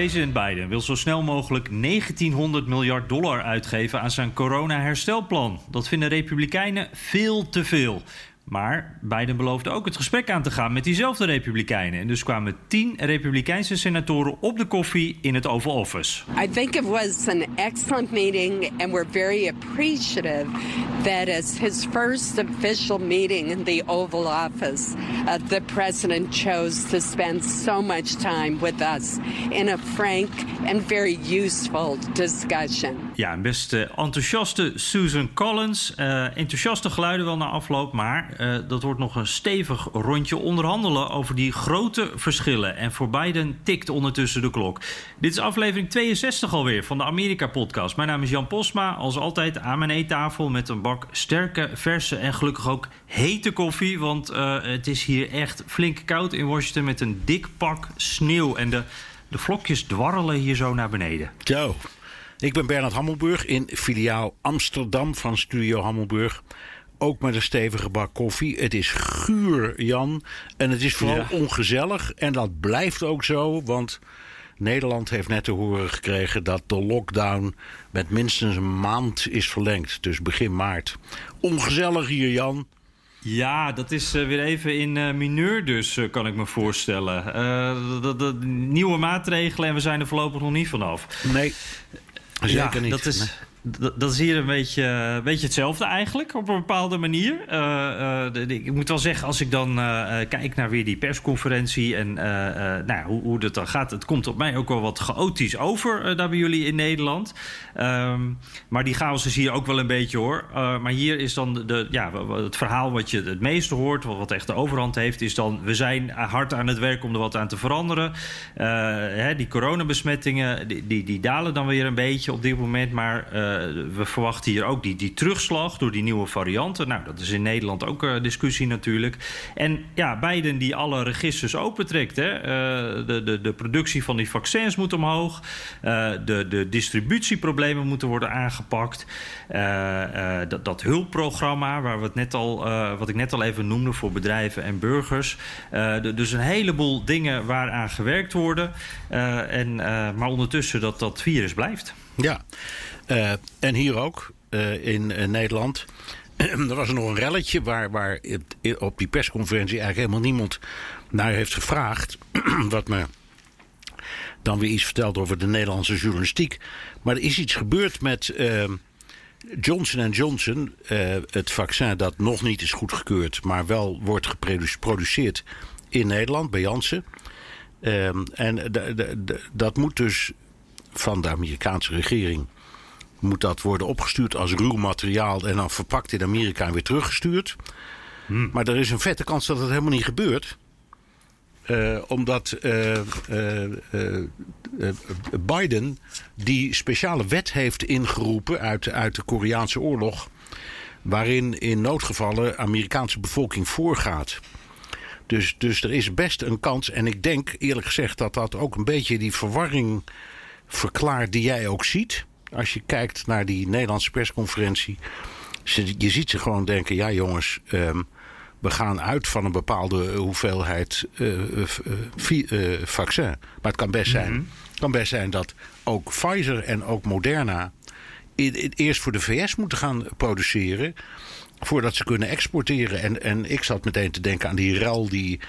President Biden wil zo snel mogelijk 1900 miljard dollar uitgeven aan zijn corona-herstelplan. Dat vinden Republikeinen veel te veel. Maar Biden beloofde ook het gesprek aan te gaan met diezelfde Republikeinen. En dus kwamen tien Republikeinse senatoren op de koffie in het Oval Office. I think it was an excellent meeting, and we're very appreciative that as his first official meeting in the Oval Office, uh, the president chose to spend so much time with us in a frank and very useful discussion. Ja, best enthousiaste Susan Collins. Uh, enthousiaste geluiden wel na afloop, maar uh, dat wordt nog een stevig rondje onderhandelen over die grote verschillen. En voor Biden tikt ondertussen de klok. Dit is aflevering 62 alweer van de Amerika-podcast. Mijn naam is Jan Posma, als altijd aan mijn eettafel met een bak sterke, verse en gelukkig ook hete koffie. Want het is hier echt flink koud in Washington met een dik pak sneeuw. En de, de vlokjes dwarrelen hier zo naar beneden. Zo. Ik ben Bernard Hammelburg in filiaal Amsterdam van Studio Hammelburg. Ook met een stevige bak koffie. Het is guur, Jan. En het is vooral ja. ongezellig. En dat blijft ook zo, want Nederland heeft net te horen gekregen dat de lockdown met minstens een maand is verlengd. Dus begin maart. Ongezellig hier, Jan. Ja, dat is uh, weer even in uh, mineur dus, uh, kan ik me voorstellen. De, de, de, nieuwe maatregelen en we zijn er voorlopig nog niet vanaf. Nee, zeker ja, niet. Dat is. Dat is hier een beetje, een beetje hetzelfde eigenlijk, op een bepaalde manier. De, de, ik moet wel zeggen, als ik dan uh, kijk naar weer die persconferentie en nou, hoe, hoe dat dan gaat, het komt op mij ook wel wat chaotisch over daar bij jullie in Nederland. Um, maar die chaos is hier ook wel een beetje hoor. maar hier is dan de, ja, het verhaal wat je het meeste hoort, wat echt de overhand heeft, is dan we zijn hard aan het werk om er wat aan te veranderen. Hè, die coronabesmettingen, die, die, die, dalen dan weer een beetje op dit moment, maar we verwachten hier ook die, die terugslag door die nieuwe varianten. Nou, dat is in Nederland ook uh, discussie natuurlijk. En ja, Biden die alle registers opentrekt. Hè. Uh, de, de, de productie van die vaccins moet omhoog. De, de distributieproblemen moeten worden aangepakt. dat, dat hulpprogramma, waar we het net al, wat ik net al even noemde voor bedrijven en burgers. Dus een heleboel dingen waaraan gewerkt worden. en, maar ondertussen dat dat virus blijft. Ja. Uh, en hier ook, uh, in uh, Nederland. er was nog een relletje waar, waar op die persconferentie eigenlijk helemaal niemand naar heeft gevraagd. wat me dan weer iets vertelt over de Nederlandse journalistiek. Maar er is iets gebeurd met Johnson Johnson. het vaccin dat nog niet is goedgekeurd, maar wel wordt geproduceerd in Nederland bij Janssen. en dat moet dus van de Amerikaanse regering moet dat worden opgestuurd als ruw materiaal en dan verpakt in Amerika en weer teruggestuurd. Hmm. Maar er is een vette kans dat het helemaal niet gebeurt. Uh, omdat uh, uh, Biden die speciale wet heeft ingeroepen uit, uit de Koreaanse oorlog. Waarin in noodgevallen Amerikaanse bevolking voorgaat. Dus, dus er is best een kans. En ik denk eerlijk gezegd dat dat ook een beetje die verwarring verklaart die jij ook ziet als je kijkt naar die Nederlandse persconferentie. Je ziet ze gewoon denken: ja, jongens. Um, we gaan uit van een bepaalde hoeveelheid uh, uh, vaccin. Maar het kan best zijn, mm-hmm. kan best zijn dat ook Pfizer en ook Moderna eerst voor de VS moeten gaan produceren. Voordat ze kunnen exporteren. En, en ik zat meteen te denken aan die rel die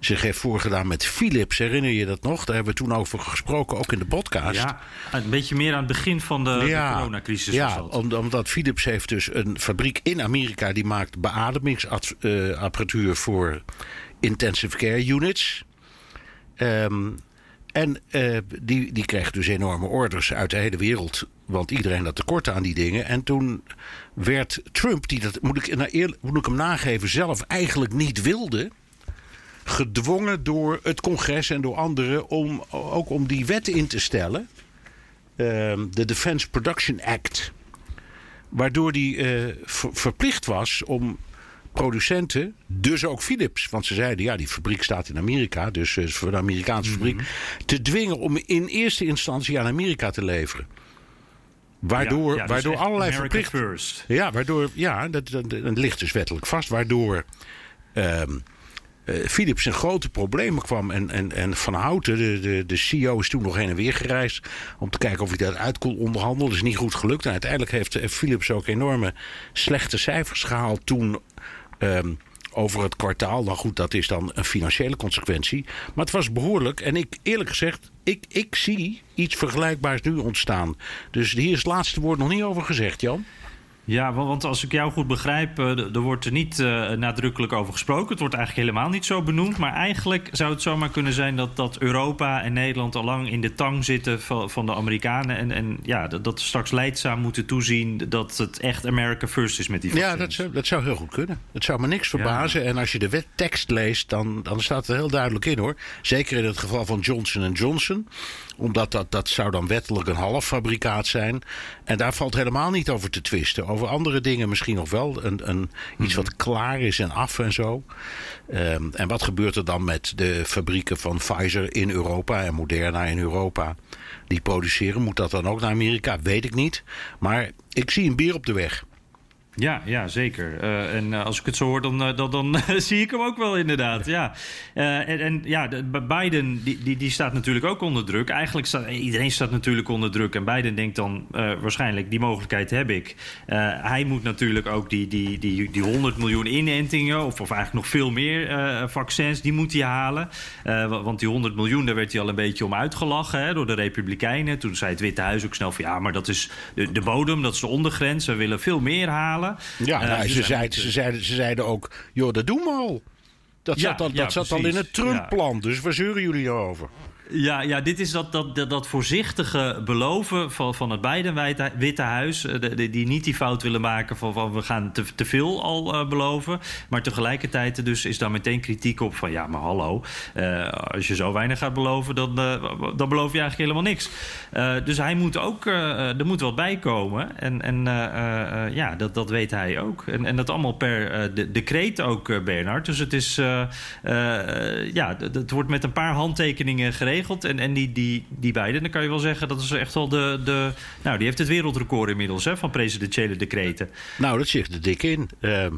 zich heeft voorgedaan met Philips. Herinner je dat nog? Daar hebben we toen over gesproken, ook in de podcast. Ja, een beetje meer aan het begin van de, ja, de coronacrisis. Ja, omdat Philips heeft dus een fabriek in Amerika... die maakt beademingsapparatuur voor intensive care units. Um, En uh, die, die kreeg dus enorme orders uit de hele wereld. Want iedereen had tekorten aan die dingen. En toen werd Trump, die dat moet ik, nou, moet ik hem nageven, zelf eigenlijk niet wilde. Gedwongen door het congres en door anderen om ook om die wet in te stellen. Uh, de Defense Production Act. Waardoor die uh, verplicht was om producenten, dus ook Philips, want ze zeiden ja, die fabriek staat in Amerika, dus uh, voor de Amerikaanse fabriek, mhm. te dwingen om in eerste instantie aan Amerika te leveren. Waardoor, ja, dus waardoor allerlei verplichtingen. Ja, waardoor, ja, dat, dat, dat, ligt dus wettelijk vast. Waardoor um, uh, Philips in grote problemen kwam. En, en, en Van Houten, de, de, de CEO, is toen nog heen en weer gereisd. om te kijken of hij dat uit kon onderhandelen. Is niet goed gelukt. En uiteindelijk heeft Philips ook enorme slechte cijfers gehaald toen Um, over het kwartaal. Nou goed, dat is dan een financiële consequentie. Maar het was behoorlijk. En ik, eerlijk gezegd, ik, ik zie iets vergelijkbaars nu ontstaan. Dus hier is het laatste woord nog niet over gezegd, Jan. Ja, want als ik jou goed begrijp, eh, er wordt er niet uh, nadrukkelijk over gesproken. Het wordt eigenlijk helemaal niet zo benoemd. Maar eigenlijk zou het zomaar kunnen zijn dat, dat Europa en Nederland al lang in de tang zitten van, van de Amerikanen. En, en ja, dat, dat straks leidzaam moeten toezien dat het echt America First is met die vaccins. Ja, dat zou, dat zou heel goed kunnen. Het zou me niks verbazen. En als je de wettekst leest, dan, dan staat er heel duidelijk in hoor. Zeker in het geval van Johnson Johnson omdat dat, dat zou dan wettelijk een halffabrikaat zijn. En daar valt helemaal niet over te twisten. Over andere dingen misschien nog wel. Een, een, iets wat klaar is en af en zo. Um, en wat gebeurt er dan met de fabrieken van Pfizer in Europa en Moderna in Europa? Die produceren, moet dat dan ook naar Amerika? Weet ik niet. Maar ik zie een bier op de weg. Ja, ja zeker. Uh, en uh, als ik het zo hoor, dan, uh, dan, dan zie ik hem ook wel inderdaad. Ja. En, en, ja, de, Biden die, die, die staat natuurlijk ook onder druk. Eigenlijk staat iedereen staat natuurlijk onder druk. En Biden denkt dan waarschijnlijk, die mogelijkheid heb ik. hij moet natuurlijk ook die, die, die, die 100 miljoen inentingen... of, of eigenlijk nog veel meer vaccins, die moet hij halen. want die 100 miljoen, daar werd hij al een beetje om uitgelachen hè, door de Republikeinen. Toen zei het Witte Huis ook snel van... ja, maar dat is de, de bodem, dat is de ondergrens. We willen veel meer halen. Ja, nou, ze, zeiden, ze, zeiden, ze zeiden ook, joh, dat doen we al. Dat zat, al, dat zat al in het Trump-plan, dus waar zeuren jullie over? Ja, ja dit is dat, dat, dat, voorzichtige beloven van, van het beide Witte Huis. Eh, die niet die fout willen maken van, van we gaan te, te veel al uh, beloven. Maar tegelijkertijd dus is daar meteen kritiek op van ja, maar hallo. Uh, als je zo weinig gaat beloven, dan, dan beloof je eigenlijk helemaal niks. dus hij moet ook, er moet wat bij komen. En, en ja, dat, dat weet hij ook. En, en dat allemaal per de, decreet ook, Bernard. Dus het is, ja, het wordt met een paar handtekeningen geregeld. En, en die, die, die beide, dan kan je wel zeggen, dat is echt wel de. de nou, die heeft het wereldrecord inmiddels hè, van presidentiële decreten. Nou, dat zit er dik in. Ehm,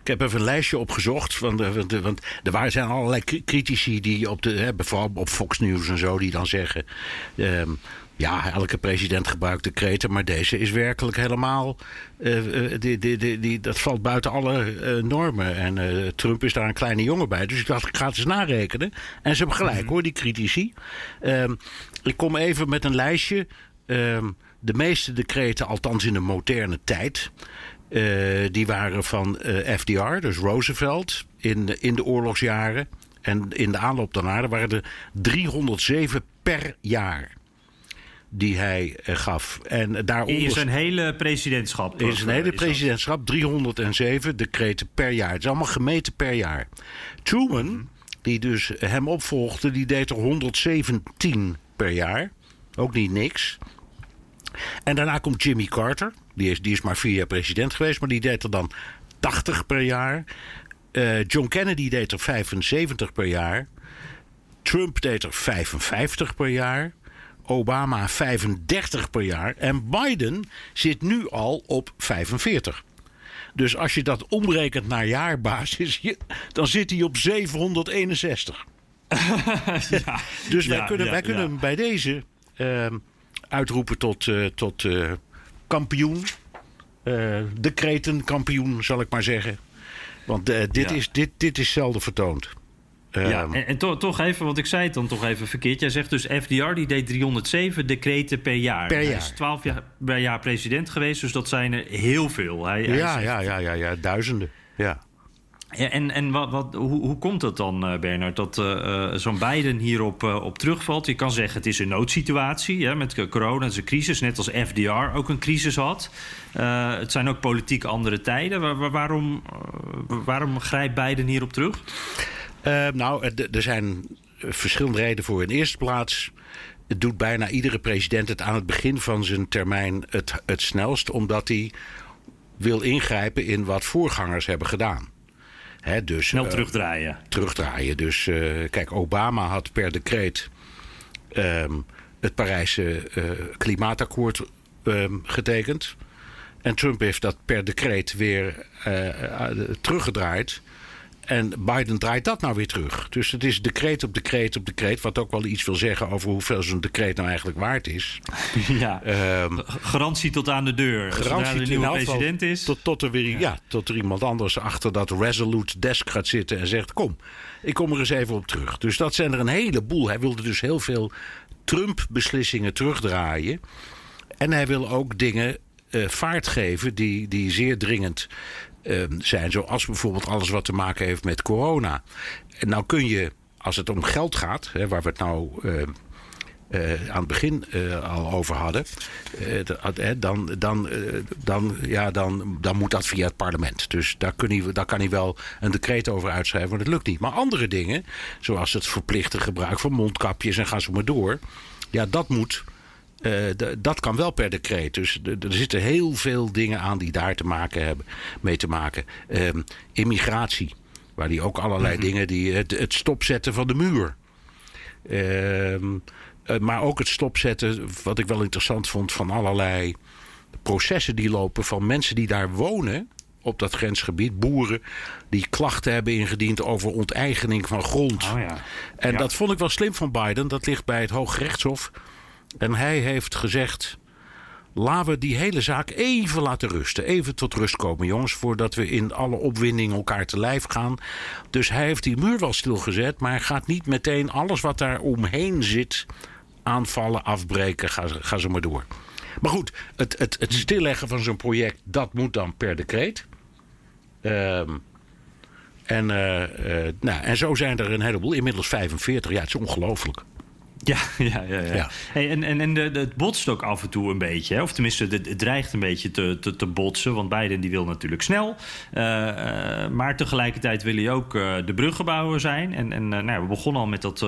ik heb even een lijstje opgezocht. Want, want, want er zijn allerlei critici die op de, hè, bijvoorbeeld op Fox News en zo, die dan zeggen. Um, ja, elke president gebruikt decreten, maar deze is werkelijk helemaal. Uh, die, die, die, die, dat valt buiten alle uh, normen. En uh, Trump is daar een kleine jongen bij. Dus ik dacht, ik ga het eens narekenen. En ze hebben gelijk mm hoor, die critici. Um, ik kom even met een lijstje. Um, de meeste decreten, althans in de moderne tijd. die waren van FDR, dus Roosevelt, in, in de oorlogsjaren. En in de aanloop daarna waren er 307 per jaar die hij uh, gaf. En daaronder, in zijn hele presidentschap. In zijn hele presidentschap, 307 decreten per jaar. Het is allemaal gemeten per jaar. Truman, mhm. die dus hem opvolgde, die deed er 117 per jaar. Ook niet niks. En daarna komt Jimmy Carter. Die is, die is maar vier jaar president geweest, maar die deed er dan 80 per jaar. Uh, John Kennedy deed er 75 per jaar. Trump deed er 55 per jaar. Obama 35 per jaar. En Biden zit nu al op 45. Dus als je dat omrekent naar jaarbasis, dan zit hij op 761. ja, dus wij kunnen, wij kunnen hem bij deze uh, uitroepen tot, uh, tot uh, kampioen. Uh, decretenkampioen, zal ik maar zeggen. Want dit, is, dit, dit is zelden vertoond ja, ehm, en, toch even, want ik zei het dan toch even verkeerd. Jij zegt dus FDR die deed 307 decreten per jaar. Per jaar. Hij is 12 jaar per jaar president geweest, dus dat zijn er heel veel. Hij, ja, ja, ja, ja, ja, duizenden. Ja. en en wat, wat, hoe, hoe komt dat dan, uh, Bernard, dat uh, zo'n Biden hierop uh, op terugvalt? Je kan zeggen het is een noodsituatie hè, met corona, het is een crisis, net als FDR ook een crisis had. het zijn ook politiek andere tijden. Waar, waarom, waarom grijpt Biden hierop terug? Nou, er zijn verschillende redenen voor. In de eerste plaats doet bijna iedere president het aan het begin van zijn termijn het, het snelst, omdat hij wil ingrijpen in wat voorgangers hebben gedaan. Dus, Snel uh, terugdraaien. Terugdraaien. Dus uh, kijk, Obama had per decreet um, het Parijse uh, klimaatakkoord um, getekend. En Trump heeft dat per decreet weer teruggedraaid. En Biden draait dat nou weer terug. Dus het is decreet op decreet op decreet. Wat ook wel iets wil zeggen over hoeveel zo'n decreet nou eigenlijk waard is. Ja, um, garantie tot aan de deur. Garantie de nieuwe president is. Tot, tot, er weer, ja. ja. tot er iemand anders achter dat resolute desk gaat zitten en zegt: Kom, ik kom er eens even op terug. Dus dat zijn er een heleboel. Hij wilde dus heel veel Trump-beslissingen terugdraaien. En hij wil ook dingen uh, vaart geven die, die zeer dringend Ehm, zijn. Zoals bijvoorbeeld alles wat te maken heeft met corona. En nou kun je, als het om geld gaat, hè, waar we het nou. Uh, uh, aan het begin uh, al over hadden, uh, dan, dan, dan, ja, dan, dan moet dat via het parlement. Dus daar, kun hij, daar kan hij wel een decreet over uitschrijven, maar dat lukt niet. Maar andere dingen, zoals het verplichte gebruik van mondkapjes en ga zo maar door, ja, dat moet uh, dat kan wel per decreet. Dus er zitten heel veel dingen aan die daar te maken hebben, mee te maken. Um, immigratie, waar die ook allerlei mm -hmm. dingen, die, het, het, stopzetten van de muur. Um, uh, maar ook het stopzetten, wat ik wel interessant vond, van allerlei processen die lopen van mensen die daar wonen op dat grensgebied. Boeren die klachten hebben ingediend over onteigening van grond. Oh ja. En ja. dat vond ik wel slim van Biden. Dat ligt bij het Hooggerechtshof. En hij heeft gezegd. Laten we die hele zaak even laten rusten. Even tot rust komen, jongens. Voordat we in alle opwinding elkaar te lijf gaan. Dus hij heeft die muur wel stilgezet. Maar gaat niet meteen alles wat daar omheen zit. aanvallen, afbreken. Ga, ga ze maar door. Maar goed, het, het, het stilleggen van zo'n project. dat moet dan per decreet. Um, en, uh, uh, nou, en zo zijn er een heleboel. Inmiddels 45. Ja, het is ongelooflijk. Ja, ja, ja. ja. ja. Hey, en en, en de, de, het botst ook af en toe een beetje. Hè? Of tenminste, het, het dreigt een beetje te, te, te, botsen. Want Biden die wil natuurlijk snel. Uh, uh, maar tegelijkertijd wil hij ook uh, de bruggenbouwer zijn. En, en nou, we begonnen al met dat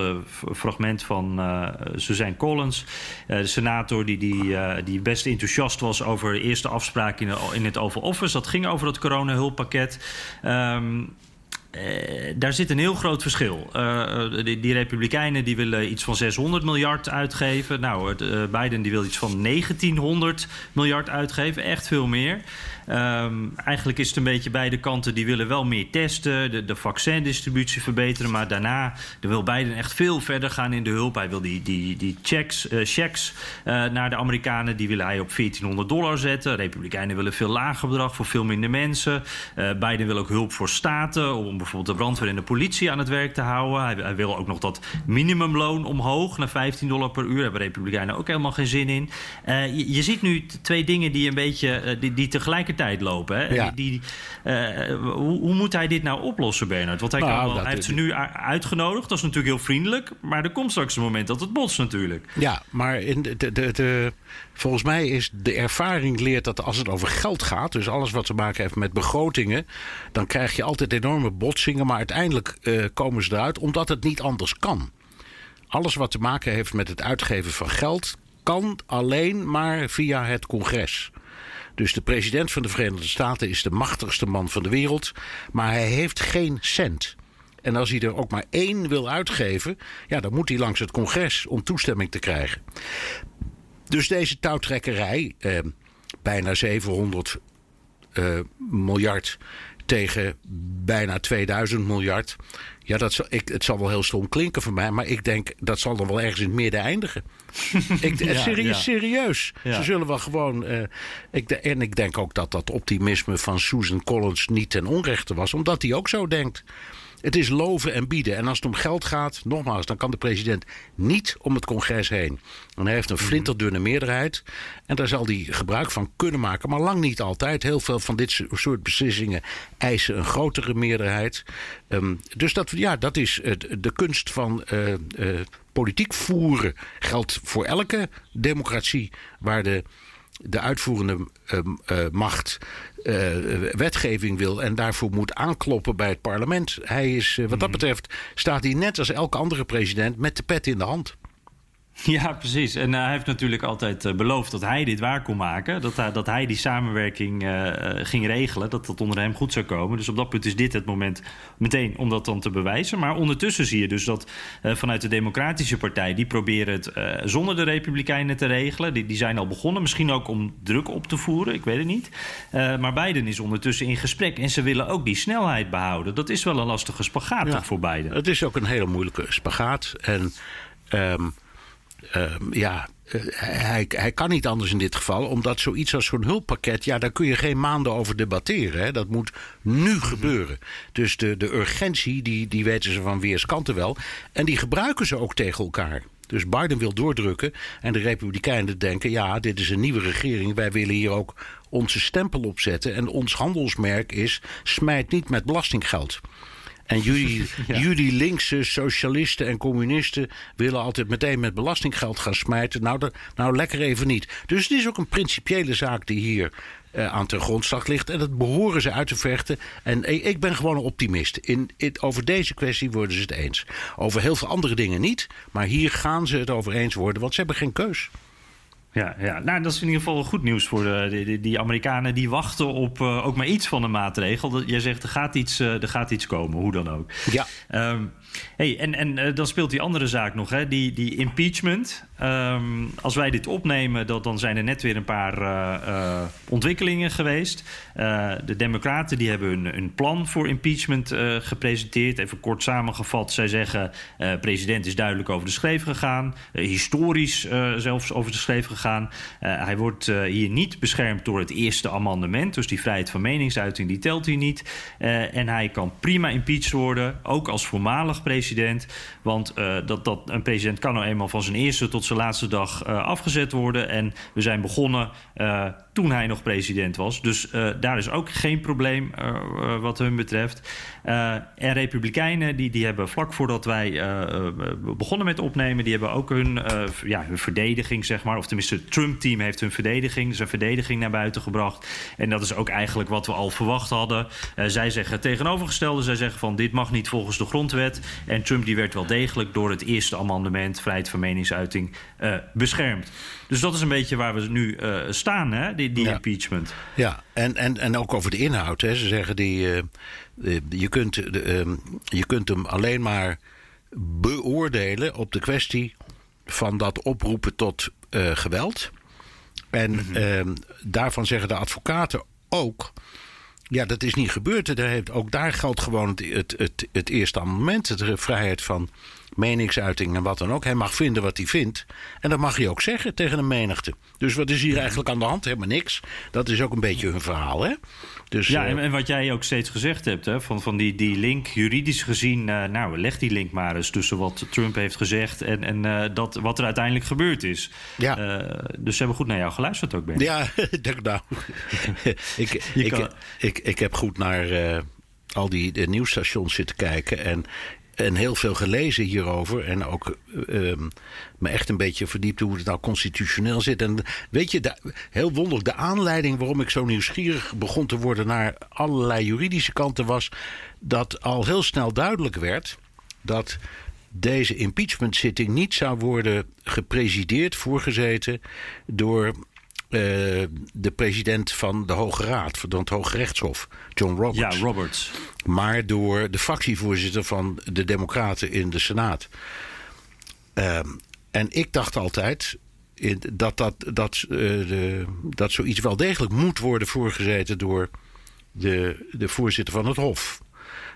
fragment van Suzanne Collins. de senator die, die, die best enthousiast was over de eerste afspraak in, in het Oval Office. Dat ging over dat corona-hulppakket. Um, uh, daar zit een heel groot verschil. Uh, die, die, Republikeinen die willen iets van 600 miljard uitgeven. Nou, Biden die wil iets van 1900 miljard uitgeven. Echt veel meer. Um, eigenlijk is het een beetje beide kanten die willen wel meer testen, de, de vaccindistributie verbeteren. Maar daarna wil Biden echt veel verder gaan in de hulp. Hij wil die, die, die checks, checks naar de Amerikanen, die willen hij op 1400 dollar zetten. Republikeinen willen veel lager bedrag voor veel minder mensen. Biden wil ook hulp voor staten om bijvoorbeeld de brandweer en de politie aan het werk te houden. Hij, hij wil ook nog dat minimumloon omhoog naar 15 dollar per uur. Daar hebben Republikeinen ook helemaal geen zin in. Je, je, ziet nu twee dingen die een beetje die, die tegelijkertijd lopen. Hè? Ja. Die, die, uh, hoe, hoe, moet hij dit nou oplossen, Bernard? Want hij, nou, kan wel, hij heeft ze nu uitgenodigd. Dat is natuurlijk heel vriendelijk. Maar er komt straks een moment dat het botst natuurlijk. Ja, maar in de, de, de, de, volgens mij is de ervaring leert dat als het over geld gaat... dus alles wat te maken heeft met begrotingen... dan krijg je altijd enorme botsingen. Maar uiteindelijk uh, komen ze eruit omdat het niet anders kan. Alles wat te maken heeft met het uitgeven van geld kan alleen maar via het congres. Dus de president van de Verenigde Staten is de machtigste man van de wereld. Maar hij heeft geen cent. En als hij er ook maar één wil uitgeven, ja, dan moet hij langs het congres om toestemming te krijgen. Dus deze touwtrekkerij, eh, bijna 700 eh, miljard tegen bijna 2000 miljard. Ja, dat zal, ik, het zal wel heel stom klinken voor mij, maar ik denk dat zal dan wel ergens in het midden eindigen. ik, ja, serieus, ja. serieus. Ja. Ze zullen wel gewoon. Uh, ik, en ik denk ook dat dat optimisme van Susan Collins niet ten onrechte was, omdat hij ook zo denkt. Het is loven en bieden. En als het om geld gaat, nogmaals, dan kan de president niet om het congres heen. En hij heeft een flinterdunne meerderheid. En daar zal hij gebruik van kunnen maken. Maar lang niet altijd. Heel veel van dit soort beslissingen eisen een grotere meerderheid. Um, dus dat, ja, dat is de kunst van uh, uh, politiek voeren. Geldt voor elke democratie waar de de uitvoerende uh, macht uh, wetgeving wil en daarvoor moet aankloppen bij het parlement. Hij is, wat dat mhm. betreft, staat hij net als elke andere president met de pet in de hand. Ja, precies. En hij heeft natuurlijk altijd uh, beloofd dat hij dit waar kon maken. Dat, hij, dat hij die samenwerking uh, ging regelen. Dat dat onder hem goed zou komen. Dus op dat punt is dit het moment meteen om dat dan te bewijzen. Maar ondertussen zie je dus dat uh, vanuit de Democratische Partij... die proberen het zonder de Republikeinen te regelen. Die, die zijn al begonnen. Misschien ook om druk op te voeren. Ik weet het niet. maar Biden is ondertussen in gesprek. En ze willen ook die snelheid behouden. Dat is wel een lastige spagaat ja, voor Biden. Het is ook een hele moeilijke spagaat. En... Um Ehm, ja, eh, hij, hij kan niet anders in dit geval, omdat zoiets als zo'n hulppakket, ja, daar kun je geen maanden over debatteren. Hè. Dat moet nu gebeuren. Dus de, de urgentie, die, die weten ze van weerskanten wel. En die gebruiken ze ook tegen elkaar. Dus Biden wil doordrukken en de Republikeinen denken: ja, dit is een nieuwe regering. Wij willen hier ook onze stempel op zetten. En ons handelsmerk is: smijt niet met belastinggeld. En jullie, jullie linkse socialisten en communisten willen altijd meteen met belastinggeld gaan smijten. Nou, nou lekker even niet. Dus het is ook een principiële zaak die hier uh, aan ten grondslag ligt. En dat behoren ze uit te vechten. En ik ben gewoon een optimist. In, in, over deze kwestie worden ze het eens. Over heel veel andere dingen niet. Maar hier gaan ze het over eens worden, want ze hebben geen keus. Ja, ja, nou dat is in ieder geval goed nieuws voor de, die, die Amerikanen die wachten op uh, ook maar iets van een maatregel. Jij zegt er gaat iets, uh, er gaat iets komen, hoe dan ook. Ja. Um, hey, en en uh, dan speelt die andere zaak nog, hè? Die, die impeachment. Um, als wij dit opnemen, dan zijn er net weer een paar ontwikkelingen geweest. de Democraten die hebben een plan voor impeachment gepresenteerd. Even kort samengevat, zij zeggen: president is duidelijk over de schreef gegaan, historisch zelfs over de schreef gegaan. Hij wordt hier niet beschermd door het eerste amendement. Dus die vrijheid van meningsuiting die telt hier niet. En hij kan prima impeached worden, ook als voormalig president. Want dat, dat, een president kan nou eenmaal van zijn eerste tot zijn laatste dag afgezet worden. En we zijn begonnen toen hij nog president was. Dus daar is ook geen probleem wat hun betreft. en Republikeinen die, die hebben vlak voordat wij begonnen met opnemen... die hebben ook hun, ja, hun verdediging, zeg maar... of tenminste het Trump-team heeft hun verdediging, zijn verdediging naar buiten gebracht. En dat is ook eigenlijk wat we al verwacht hadden. Uh, zij zeggen tegenovergestelde. Zij zeggen van dit mag niet volgens de grondwet. En Trump die werd wel degelijk door het eerste amendement, vrijheid van meningsuiting, uh, beschermd. Dus dat is een beetje waar we nu uh, staan, hè? Die, die ja. impeachment. Ja, en, en, en ook over de inhoud. Hè. Ze zeggen die, je, kunt, de, ehm, je kunt hem alleen maar beoordelen op de kwestie van dat oproepen tot uh, geweld. En mm -hmm. daarvan zeggen de advocaten ook. Ja, dat is niet gebeurd. Er heeft, ook daar geldt gewoon het, het, het, het eerste amendement. De vrijheid van meningsuiting en wat dan ook. Hij mag vinden wat hij vindt. En dat mag hij ook zeggen tegen een menigte. Dus wat is hier eigenlijk aan de hand? Helemaal niks. Dat is ook een beetje hun verhaal, hè? Dus, ja, en, en, wat jij ook steeds gezegd hebt, hè, van, van die, die link, juridisch gezien, uh, nou, leg die link maar eens tussen wat Trump heeft gezegd en, en uh, dat, wat er uiteindelijk gebeurd is. Ja. Uh, dus ze hebben goed naar jou geluisterd ook, Ben. Ja, denk nou. ik, ik, kan... ik, ik, heb goed naar al die nieuwsstations zitten kijken. En en heel veel gelezen hierover. En ook um, me echt een beetje verdiept hoe het nou constitutioneel zit. En weet je, heel wonderlijk, de aanleiding waarom ik zo nieuwsgierig begon te worden naar allerlei juridische kanten was dat al heel snel duidelijk werd dat deze impeachment zitting niet zou worden gepresideerd, voorgezeten door uh, de president van de Hoge Raad, van het Hoge Rechtshof, John Roberts. Ja, Roberts. Maar door de fractievoorzitter van de Democraten in de Senaat. Uh, en ik dacht altijd dat, dat, dat, uh, de, dat zoiets wel degelijk moet worden voorgezeten door de, de voorzitter van het Hof.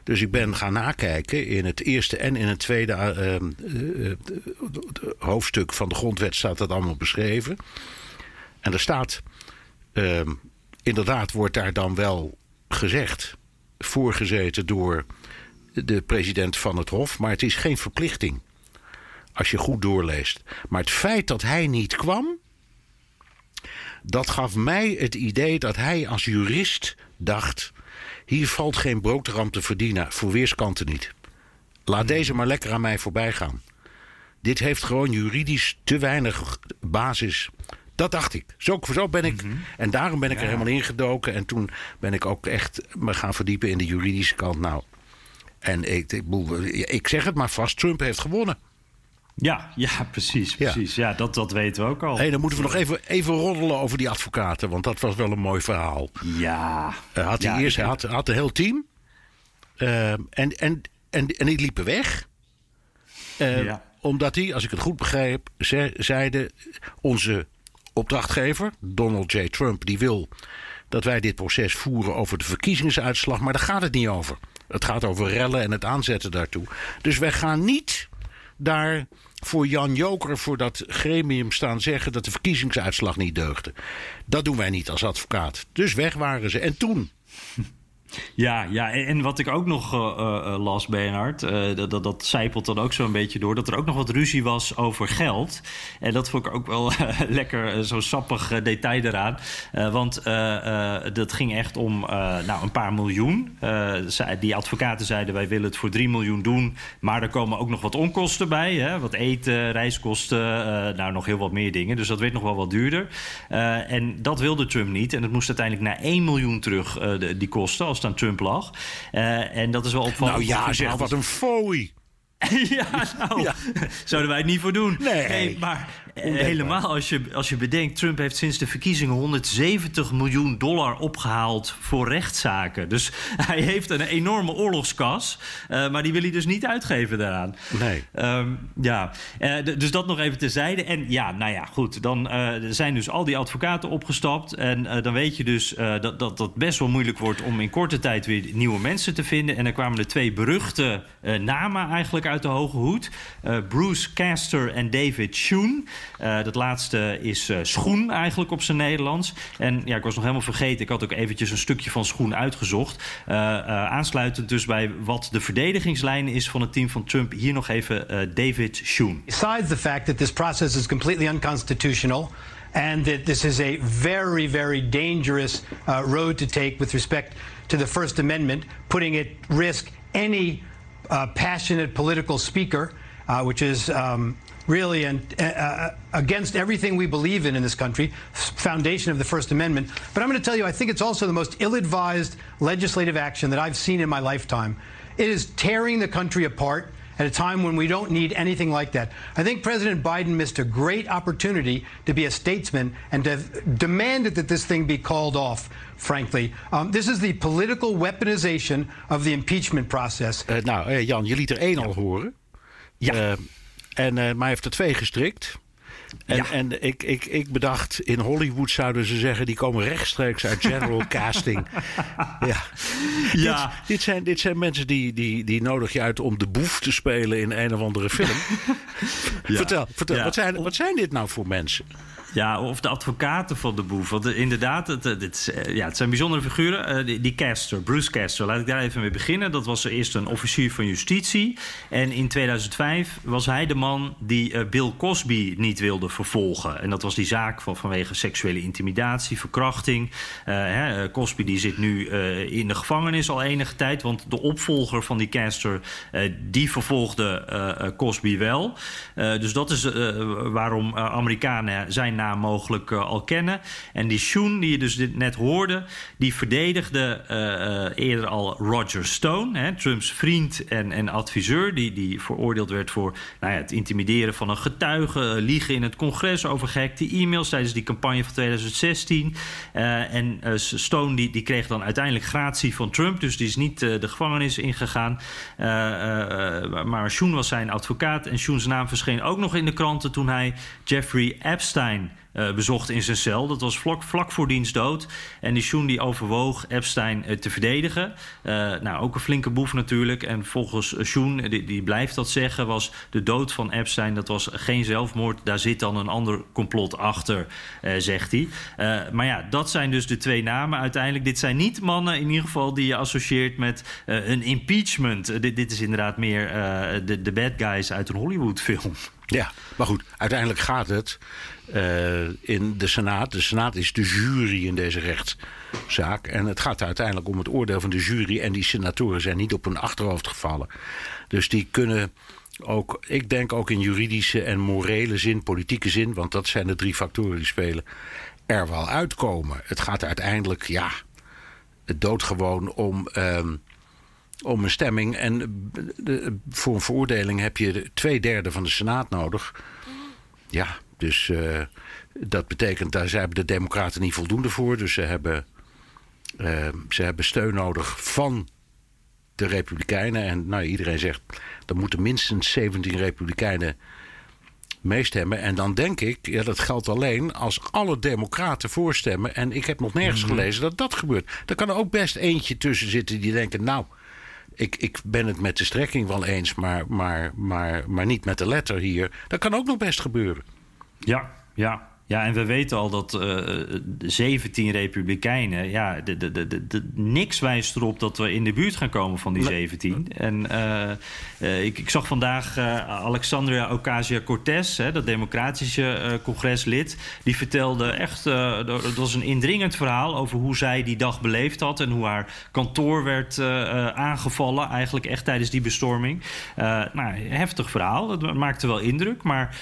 Dus ik ben gaan nakijken. In het eerste en in het tweede uh, hoofdstuk van de grondwet staat dat allemaal beschreven. En er staat, uh, inderdaad wordt daar dan wel gezegd, voorgezeten door de president van het Hof, maar het is geen verplichting. Als je goed doorleest. Maar het feit dat hij niet kwam. Dat gaf mij het idee dat hij als jurist dacht. Hier valt geen boterham te verdienen, voor weerskanten niet. Laat deze maar lekker aan mij voorbij gaan. Dit heeft gewoon juridisch te weinig basis. Dat dacht ik. Zo, zo ben ik. En daarom ben ik er helemaal ingedoken. En toen ben ik ook echt me gaan verdiepen in de juridische kant. Nou, en ik, ik, ik zeg het maar vast: Trump heeft gewonnen. Ja, ja, precies. precies. Ja, dat, dat weten we ook al. Hey, dan moeten we nog even, even roddelen over die advocaten. Want dat was wel een mooi verhaal. Ja. Uh, had hij Ja, eerst had, had een heel team. Uh, en, en, en, en die liepen weg. Uh, Ja. Omdat die, als ik het goed begreep, ze, zeiden... onze opdrachtgever, Donald J. Trump, die wil dat wij dit proces voeren over de verkiezingsuitslag. Maar daar gaat het niet over. Het gaat over rellen en het aanzetten daartoe. Dus wij gaan niet daar voor Jan Joker, voor dat gremium staan zeggen dat de verkiezingsuitslag niet deugde. Dat doen wij niet als advocaat. Dus weg waren ze. En toen? Ja, ja, en, wat ik ook nog eh, eh, las, Bernhard, eh, dat, dat, dat zijpelt dan ook zo'n beetje door, dat er ook nog wat ruzie was over geld. En dat vond ik ook wel eh, lekker, eh, zo'n sappig eh, detail eraan. Eh, want eh, eh, dat ging echt om eh, nou, een paar miljoen. Eh, die advocaten zeiden, wij willen het voor 3 miljoen doen, maar er komen ook nog wat onkosten bij. Hè? Wat eten, reiskosten, eh, nou nog heel wat meer dingen. Dus dat werd nog wel wat duurder. Eh, en dat wilde Trump niet. En het moest uiteindelijk naar 1 miljoen terug, eh, die kosten, aan Trump lag. Eh, en dat is wel opvallend. Nou ja, zeg, wat een fooi. ja, nou, zouden wij het niet voor doen. Nee. maar helemaal als je, als je bedenkt... Trump heeft sinds de verkiezingen 170 miljoen dollar opgehaald voor rechtszaken. Dus hij heeft een enorme oorlogskas. eh, maar die wil hij dus niet uitgeven daaraan. Nee. Ehm, ja, Eh, dus dat nog even terzijde. En ja, nou ja, goed. Dan eh, zijn dus al die advocaten opgestapt. En dan weet je dus dat, dat dat best wel moeilijk wordt om in korte tijd weer nieuwe mensen te vinden. En er kwamen er twee beruchte namen eigenlijk uit de hoge hoed: Bruce Castor en David Schoen. Eh, dat laatste is eh, schoen eigenlijk op zijn Nederlands. En ja, ik was nog helemaal vergeten. Ik had ook eventjes een stukje van schoen uitgezocht. Eh, aansluitend dus bij wat de verdedigingslijn is van het team van Trump. Hier nog even David Schoen. Besides the fact that this process is completely unconstitutional and that this is a very, very dangerous uh, road to take with respect to the First Amendment, putting at risk any uh, passionate political speaker, uh, which is um, really an, uh, against everything we believe in in this country, foundation of the First Amendment. But I'm going to tell you, I think it's also the most ill-advised legislative action that I've seen in my lifetime. It is tearing the country apart at a time when we don't need anything like that. I think President Biden missed a great opportunity to be a statesman and to demanded that this thing be called off, frankly. Um, this is the political weaponization of the impeachment process. Nou, eh, Jan, je liet er één al horen. Ja. Eh, en, maar hij heeft er twee gestrikt. En, Ja. en ik, ik, ik bedacht, in Hollywood zouden ze zeggen... die komen rechtstreeks uit general casting. Ja. Ja. Dit, dit, zijn, dit zijn mensen die, die, die nodig je uit om de boef te spelen in een of andere film. Vertel, vertel wat, zijn, wat zijn dit nou voor mensen? Ja, of de advocaten van de boef. Want eh, inderdaad, het, eh, eh, ja, het zijn bijzondere figuren. Die, Castor, Bruce Castor, laat ik daar even mee beginnen. Dat was eerst een officier van justitie. En in 2005 was hij de man die Bill Cosby niet wilde vervolgen. En dat was die zaak van, vanwege seksuele intimidatie, verkrachting. Hè, Cosby die zit nu in de gevangenis al enige tijd. Want de opvolger van die Castor, eh, die vervolgde Cosby wel. Dus dat is waarom Amerikanen zijn naam mogelijk eh, al kennen. En die Shoen, die je dus dit net hoorde, die verdedigde eh, eh, eerder al Roger Stone, hè, Trumps vriend en, en adviseur, die, die veroordeeld werd voor nou ja, het intimideren van een getuige, liegen in het congres over gehackte e-mails tijdens die campagne van 2016. Eh, en Stone die, die kreeg dan uiteindelijk gratie van Trump, dus die is niet de gevangenis ingegaan. Maar Shoen was zijn advocaat en Shoens naam verscheen ook nog in de kranten toen hij Jeffrey Epstein bezocht in zijn cel. Dat was vlak, vlak voor diens dood. En die Schoen die overwoog Epstein te verdedigen. nou, ook een flinke boef natuurlijk. En volgens Schoen, die, die blijft dat zeggen, was de dood van Epstein... dat was geen zelfmoord, daar zit dan een ander complot achter, zegt hij. maar ja, dat zijn dus de twee namen uiteindelijk. Dit zijn niet mannen in ieder geval die je associeert met een impeachment. dit, dit is inderdaad meer de, de bad guys uit een Hollywood-film. Ja, maar goed, uiteindelijk gaat het uh, in de Senaat. De Senaat is de jury in deze rechtszaak. En het gaat uiteindelijk om het oordeel van de jury. En die senatoren zijn niet op hun achterhoofd gevallen. Dus die kunnen ook, ik denk ook in juridische en morele zin, politieke zin, want dat zijn de drie factoren die spelen, er wel uitkomen. Het gaat uiteindelijk, ja, het doodgewoon om. Uh, om een stemming. En de, voor een veroordeling heb je twee derde van de Senaat nodig. Ja, dus uh, dat betekent, daar hebben de Democraten niet voldoende voor. Dus ze hebben, uh, ze hebben steun nodig van de Republikeinen. En nou, iedereen zegt, er moeten minstens 17 Republikeinen meestemmen. En dan denk ik, ja, dat geldt alleen als alle Democraten voorstemmen. En ik heb nog nergens mm -hmm. gelezen dat dat gebeurt. Er kan er ook best eentje tussen zitten die denken, nou ik, ik ben het met de strekking wel eens, maar, maar, maar, maar niet met de letter hier. Dat kan ook nog best gebeuren. Ja, ja. Ja, en we weten al dat uh, eh, 17 republikeinen... ja, de, de, de, niks wijst erop dat we in de buurt gaan komen van die 17. En uh, uh, ik, ik, zag vandaag Alexandria Ocasio-Cortez... dat democratische congreslid... die vertelde echt... dat was een indringend verhaal over hoe zij die dag beleefd had... en hoe haar kantoor werd aangevallen... eigenlijk echt tijdens die bestorming. nou, heftig verhaal, dat maakte wel indruk. Maar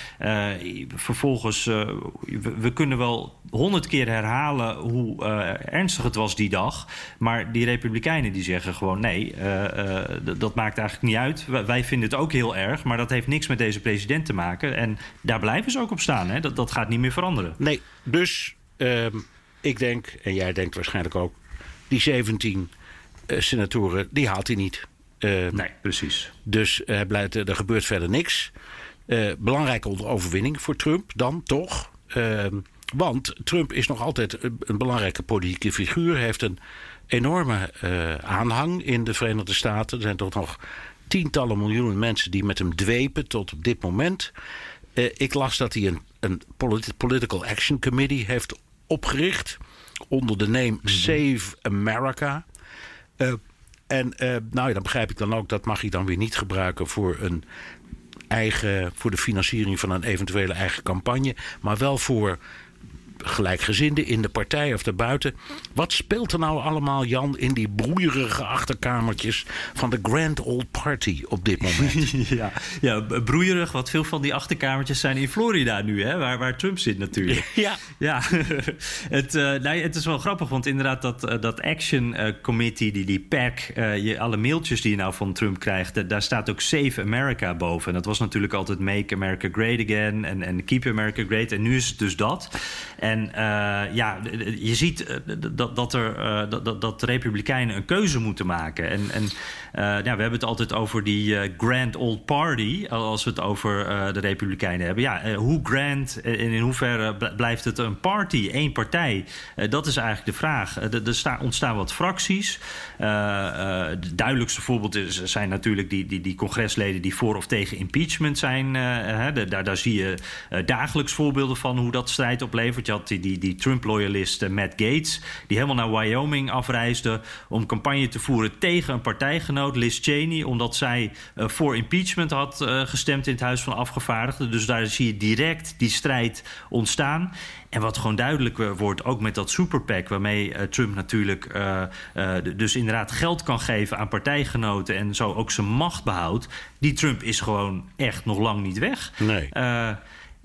vervolgens we, kunnen wel honderd keer herhalen hoe uh, ernstig het was die dag. Maar die Republikeinen die zeggen gewoon: nee, uh, uh, dat maakt eigenlijk niet uit. Wij vinden het ook heel erg, maar dat heeft niks met deze president te maken. En daar blijven ze ook op staan. Hè? Dat, dat gaat niet meer veranderen. Nee, dus ehm, ik denk, en jij denkt waarschijnlijk ook, die 17 senatoren, die haalt hij niet. Ehm, nee, precies. Dus blijft, er gebeurt verder niks. belangrijke overwinning voor Trump dan toch. Uh, want Trump is nog altijd een belangrijke politieke figuur. Heeft een enorme uh, aanhang in de Verenigde Staten. Er zijn toch nog tientallen miljoenen mensen die met hem dwepen tot op dit moment. Uh, ik las dat hij een, een polit Political Action Committee heeft opgericht. Onder de name mhm. Save America. Uh, en nou ja, dan begrijp ik dan ook dat mag hij dan weer niet gebruiken voor een eigen, voor de financiering van een eventuele eigen campagne, maar wel voor gelijkgezinden in de partij of daarbuiten. Wat speelt er nou allemaal, Jan, in die broeierige achterkamertjes van de Grand Old Party op dit moment? ja, ja, broeierig, wat veel van die achterkamertjes zijn in Florida nu, hè, waar, waar Trump zit natuurlijk. ja. ja. het, uh, nee, het is wel grappig, want inderdaad dat, uh, dat Action uh, Committee, die, die PAC, je, alle mailtjes die je nou van Trump krijgt, daar staat ook Save America boven. En dat was natuurlijk altijd Make America Great Again en, en Keep America Great. En nu is het dus dat. En uh, ja, je ziet eh, dat, dat, er, uh, dat, dat de Republikeinen een keuze moeten maken. En, en ja, we hebben het altijd over die Grand Old Party, als we het over de Republikeinen hebben. Ja, hoe grand en in hoeverre blijft het een party, één partij? dat is eigenlijk de vraag. er ontstaan wat fracties. het duidelijkste voorbeeld is, zijn natuurlijk die, die, die congresleden die voor of tegen impeachment zijn. Hè, daar, daar zie je dagelijks voorbeelden van hoe dat strijd oplevert. Je had die, die Trump-loyalist eh, Matt Gates, die helemaal naar Wyoming afreisde om campagne te voeren tegen een partijgenoot, Liz Cheney, omdat zij uh, voor impeachment had uh, gestemd in het Huis van Afgevaardigden. Dus daar zie je direct die strijd ontstaan. En wat gewoon duidelijk wordt, ook met dat superpack, waarmee uh, Trump natuurlijk uh, uh, dus inderdaad geld kan geven aan partijgenoten en zo ook zijn macht behoudt. Die Trump is gewoon echt nog lang niet weg. Nee.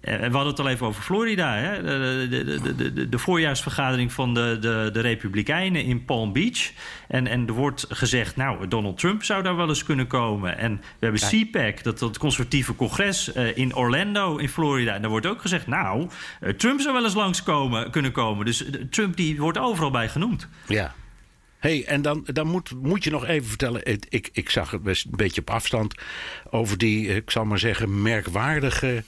Eh, we hadden het al even over Florida. Hè? De, de, de, de, de voorjaarsvergadering van de, de, de Republikeinen in Palm Beach. En, en er wordt gezegd, nou, Donald Trump zou daar wel eens kunnen komen. En we hebben CPAC, dat, dat conservatieve congres uh, in Orlando in Florida. En daar wordt ook gezegd, nou, uh, Trump zou wel eens langskomen kunnen komen. Dus Trump die wordt overal bij genoemd. Ja. hey, en dan, dan moet, moet je nog even vertellen. Ik, ik zag het best een beetje op afstand over die, ik zal maar zeggen, merkwaardige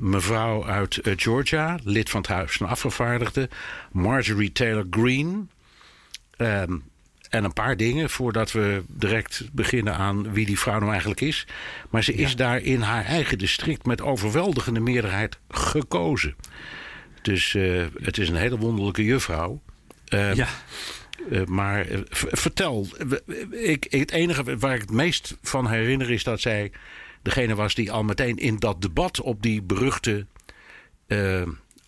mevrouw uit Georgia, lid van het Huis van Afgevaardigden. Marjorie Taylor Greene. Ehm, en een paar dingen voordat we direct beginnen aan wie die vrouw nou eigenlijk is. Maar ze is daar in haar eigen district met overweldigende meerderheid gekozen. Dus uh, het is een hele wonderlijke juffrouw. Uh, ja. Uh, maar vertel, ik, het enige waar ik het meest van herinner is dat zij degene was die al meteen in dat debat op die beruchte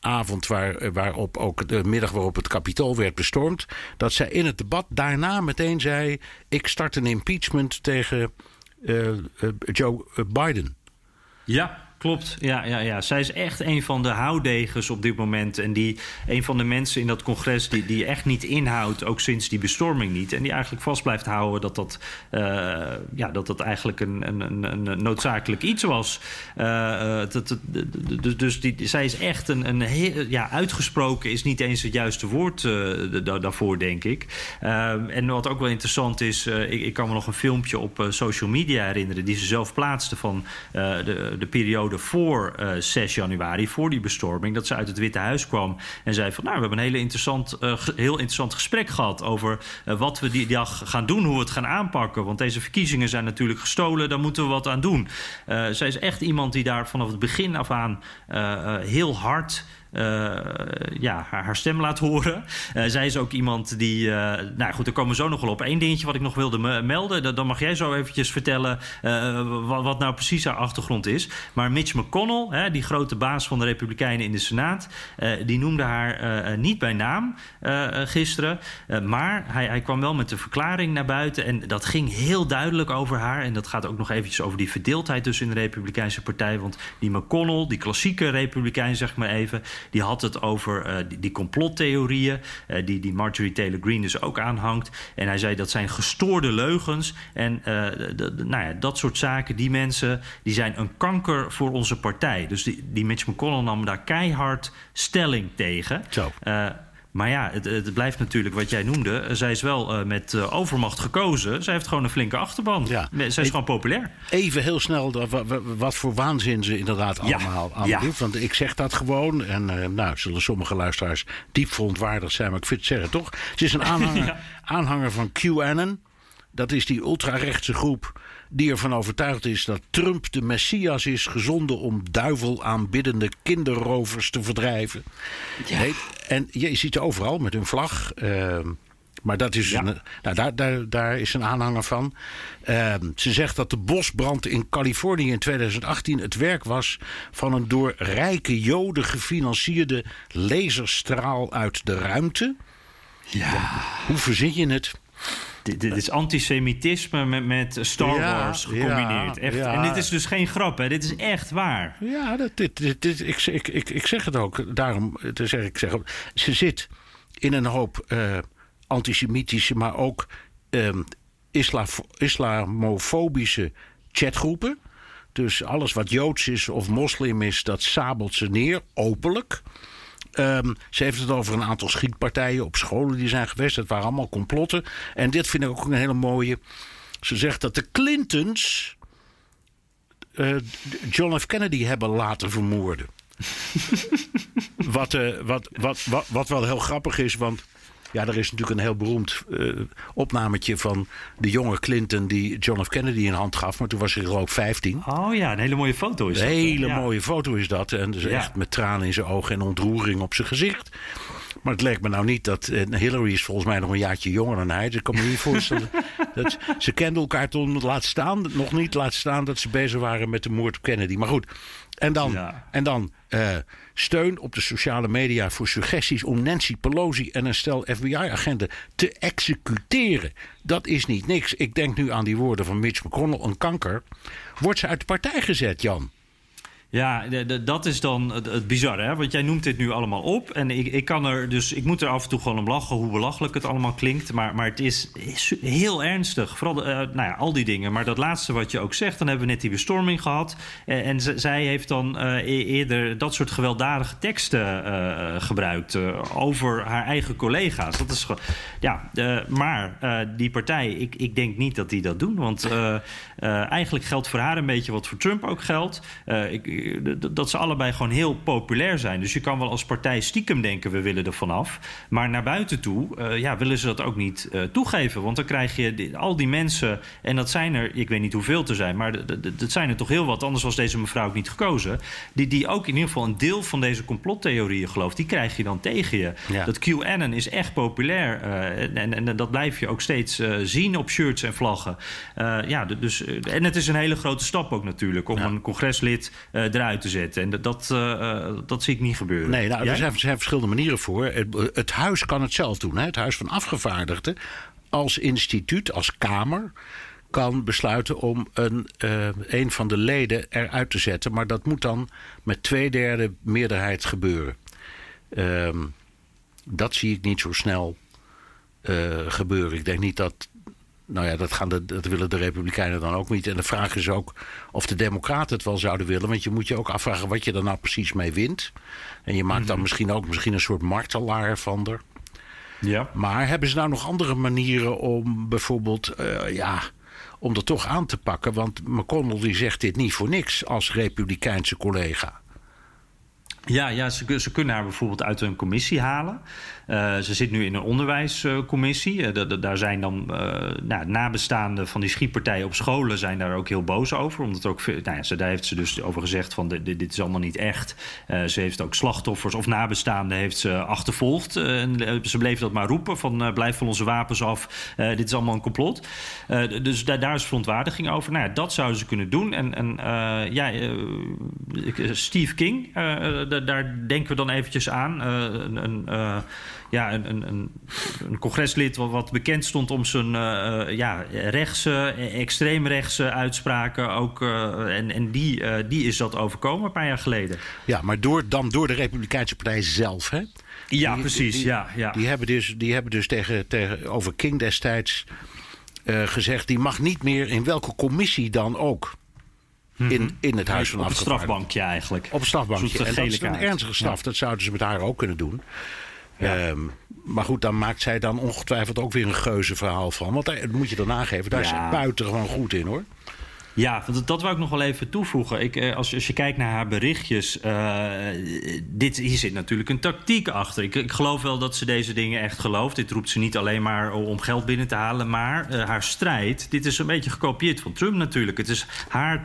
avond waar, waarop ook de middag waarop het kapitool werd bestormd, dat zij in het debat daarna meteen zei: ik start een impeachment tegen uh, uh, Joe Biden. Ja, Klopt, ja, ja, ja. Zij is echt een van de houdegens op dit moment. En die een van de mensen in dat congres die, die echt niet inhoudt, ook sinds die bestorming niet. En die eigenlijk vast blijft houden dat dat, uh, ja, dat, dat eigenlijk een, een, een noodzakelijk iets was. Uh, dat, dus die, zij is echt een, een ja, uitgesproken is niet eens het juiste woord uh, daarvoor, denk ik. en wat ook wel interessant is, ik, ik, kan me nog een filmpje op social media herinneren die ze zelf plaatste van de, de periode voor uh, eh, 6 januari, voor die bestorming, dat ze uit het Witte Huis kwam en zei van nou, we hebben een hele interessant, uh, heel interessant gesprek gehad over uh, wat we die dag gaan doen, hoe we het gaan aanpakken. Want deze verkiezingen zijn natuurlijk gestolen, daar moeten we wat aan doen. zij is echt iemand die daar vanaf het begin af aan heel hard uh, ja, haar, haar, stem laat horen. Uh, zij is ook iemand die. Uh, nou goed, daar komen we zo nog wel op. Eén dingetje wat ik nog wilde melden. Dan mag jij zo eventjes vertellen wat, wat, nou precies haar achtergrond is. Maar Mitch McConnell, hè, die grote baas van de Republikeinen in de Senaat, die noemde haar niet bij naam gisteren. maar hij, hij, kwam wel met een verklaring naar buiten. En dat ging heel duidelijk over haar. En dat gaat ook nog eventjes over die verdeeldheid tussen de Republikeinse Partij. Want die McConnell, die klassieke Republikein, zeg maar even die had het over uh, die, die, complottheorieën, uh, die, die Marjorie Taylor Greene dus ook aanhangt. En hij zei dat zijn gestoorde leugens. En de, nou ja, dat soort zaken, die mensen, die zijn een kanker voor onze partij. Dus die, die Mitch McConnell nam daar keihard stelling tegen. Zo. Maar ja, het, het, blijft natuurlijk wat jij noemde. Zij is wel uh, met uh, overmacht gekozen. Zij heeft gewoon een flinke achterban. Ja. Zij is gewoon populair. Even heel snel wat voor waanzin ze inderdaad allemaal ja. aan ja. Want ik zeg dat gewoon. En uh, nou, zullen sommige luisteraars diep verontwaardigd zijn. Maar ik vind het zeggen toch. Ze is een aanhanger, aanhanger van QAnon. Dat is die ultrarechtse groep die ervan overtuigd is dat Trump de Messias is gezonden om duivel aanbiddende kinderrovers te verdrijven. Ja. en je ziet ze overal met hun vlag. Uh, maar dat is een, nou, daar, daar, daar is een aanhanger van. Uh, ze zegt dat de bosbrand in Californië in 2018 het werk was van een door rijke Joden gefinancierde laserstraal uit de ruimte. Ja. Hoe verzin je het? Dit, is antisemitisme met, met Star Wars gecombineerd. echt. En dit is dus geen grap, hè? Dit is echt waar. Ja, dat, dit, dit, ik, ik, ik, ik zeg het ook. Daarom zeg ik, zeg, ze zit in een hoop uh, antisemitische, maar ook uh, isla, islamofobische chatgroepen. Dus alles wat joods is of moslim is, dat sabelt ze neer, openlijk. Um, ze heeft het over een aantal schietpartijen op scholen die zijn geweest. Dat waren allemaal complotten. En dit vind ik ook een hele mooie. Ze zegt dat de Clintons uh, John F. Kennedy hebben laten vermoorden. wat, uh, wat, wat, wat, wat wel heel grappig is, want ja, er is natuurlijk een heel beroemd uh, opnametje van de jonge Clinton die John F. Kennedy in hand gaf. Maar toen was hij geloof 15. Oh ja, een hele mooie foto is een dat. Een hele mooie foto is dat. En dus echt met tranen in zijn ogen en ontroering op zijn gezicht. Maar het lijkt me nou niet dat. Uh, Hillary is volgens mij nog een jaartje jonger dan hij. Dus ik kan me niet voorstellen. dat, ze kenden elkaar toen laat staan. Nog niet laat staan dat ze bezig waren met de moord op Kennedy. Maar goed. En dan, ja. en dan uh, steun op de sociale media voor suggesties om Nancy Pelosi en een stel FBI-agenten te executeren. Dat is niet niks. Ik denk nu aan die woorden van Mitch McConnell, een kanker. Wordt ze uit de partij gezet, Jan? Ja, dat is dan het, bizarre, hè? Want jij noemt dit nu allemaal op. En ik, ik kan er dus, ik moet er af en toe gewoon om lachen hoe belachelijk het allemaal klinkt. Maar, maar het is, heel ernstig. Vooral, uh, nou ja, al die dingen. Maar dat laatste wat je ook zegt, dan hebben we net die bestorming gehad. En, en zij heeft dan uh, eerder dat soort gewelddadige teksten gebruikt over haar eigen collega's. Dat is ja, maar die partij, ik, ik denk niet dat die dat doen. Want eigenlijk geldt voor haar een beetje wat voor Trump ook geldt. ik dat ze allebei gewoon heel populair zijn. Dus je kan wel als partij stiekem denken, we willen er vanaf. Maar naar buiten toe uh, ja, willen ze dat ook niet uh, toegeven. Want dan krijg je die, al die mensen, en dat zijn er, ik weet niet hoeveel te zijn, maar dat zijn er toch heel wat, anders was deze mevrouw ook niet gekozen. Die, die ook in ieder geval een deel van deze complottheorieën gelooft, die krijg je dan tegen je. Ja. Dat QAnon is echt populair. Uh, en, en, dat blijf je ook steeds zien op shirts en vlaggen. ja, dus, en het is een hele grote stap ook natuurlijk om een congreslid eruit te zetten. En dat, dat, dat zie ik niet gebeuren. Nee, nou, er zijn, er zijn, verschillende manieren voor. Het, het huis kan het zelf doen. Hè? Het Huis van Afgevaardigden als instituut, als Kamer kan besluiten om een, uh, een van de leden eruit te zetten. Maar dat moet dan met twee derde meerderheid gebeuren. Uh, dat zie ik niet zo snel uh, gebeuren. Ik denk niet dat. Nou ja, dat, gaan de, dat willen de Republikeinen dan ook niet. En de vraag is ook of de Democraten het wel zouden willen. Want je moet je ook afvragen wat je er nou precies mee wint. En je maakt dan mhm. misschien ook misschien een soort martelaar van er. Ja. Maar hebben ze nou nog andere manieren om bijvoorbeeld, uh, ja, om er toch aan te pakken? Want McConnell die zegt dit niet voor niks als republikeinse collega. Ja, ja ze, ze, kunnen haar bijvoorbeeld uit een commissie halen. Uh, ze zit nu in een onderwijscommissie. Uh, daar zijn dan uh, nou, nabestaanden van die schietpartijen op scholen zijn daar ook heel boos over. Omdat ook, nou ja, ze, daar heeft ze dus over gezegd van dit, dit is allemaal niet echt. ze heeft ook slachtoffers of nabestaanden heeft ze achtervolgd. en ze bleef dat maar roepen van blijf van onze wapens af. dit is allemaal een complot. dus daar, daar is verontwaardiging over. Nou ja, dat zouden ze kunnen doen. En, en ja, Steve King daar denken we dan eventjes aan. Uh, een, een uh, ja, een, een, een, congreslid wat, wat, bekend stond om zijn uh, ja, rechtse, extreemrechtse uitspraken. Ook, en en die, die is dat overkomen een paar jaar geleden. Ja, maar door, dan door de Republikeinse Partij zelf, hè? Ja, precies. Die, ja, ja. Die, hebben dus, die hebben dus tegen, tegen, over King destijds gezegd... die mag niet meer in welke commissie dan ook in, mhm. in het Huis van Op een strafbankje eigenlijk. Op een strafbankje. En dat is een ernstige straf. Dat zouden ze met haar ook kunnen doen. Ja. Um, maar goed, dan maakt zij dan ongetwijfeld ook weer een geuze verhaal van. Want daar moet je dan nageven, daar ja. is ze buitengewoon goed in hoor. Ja, dat, wou ik nog wel even toevoegen. Ik, eh, als, als je kijkt naar haar berichtjes, uh, dit, hier zit natuurlijk een tactiek achter. Ik, ik, geloof wel dat ze deze dingen echt gelooft. Dit roept ze niet alleen maar om geld binnen te halen, maar uh, haar strijd, dit is een beetje gekopieerd van Trump natuurlijk. Het is haar,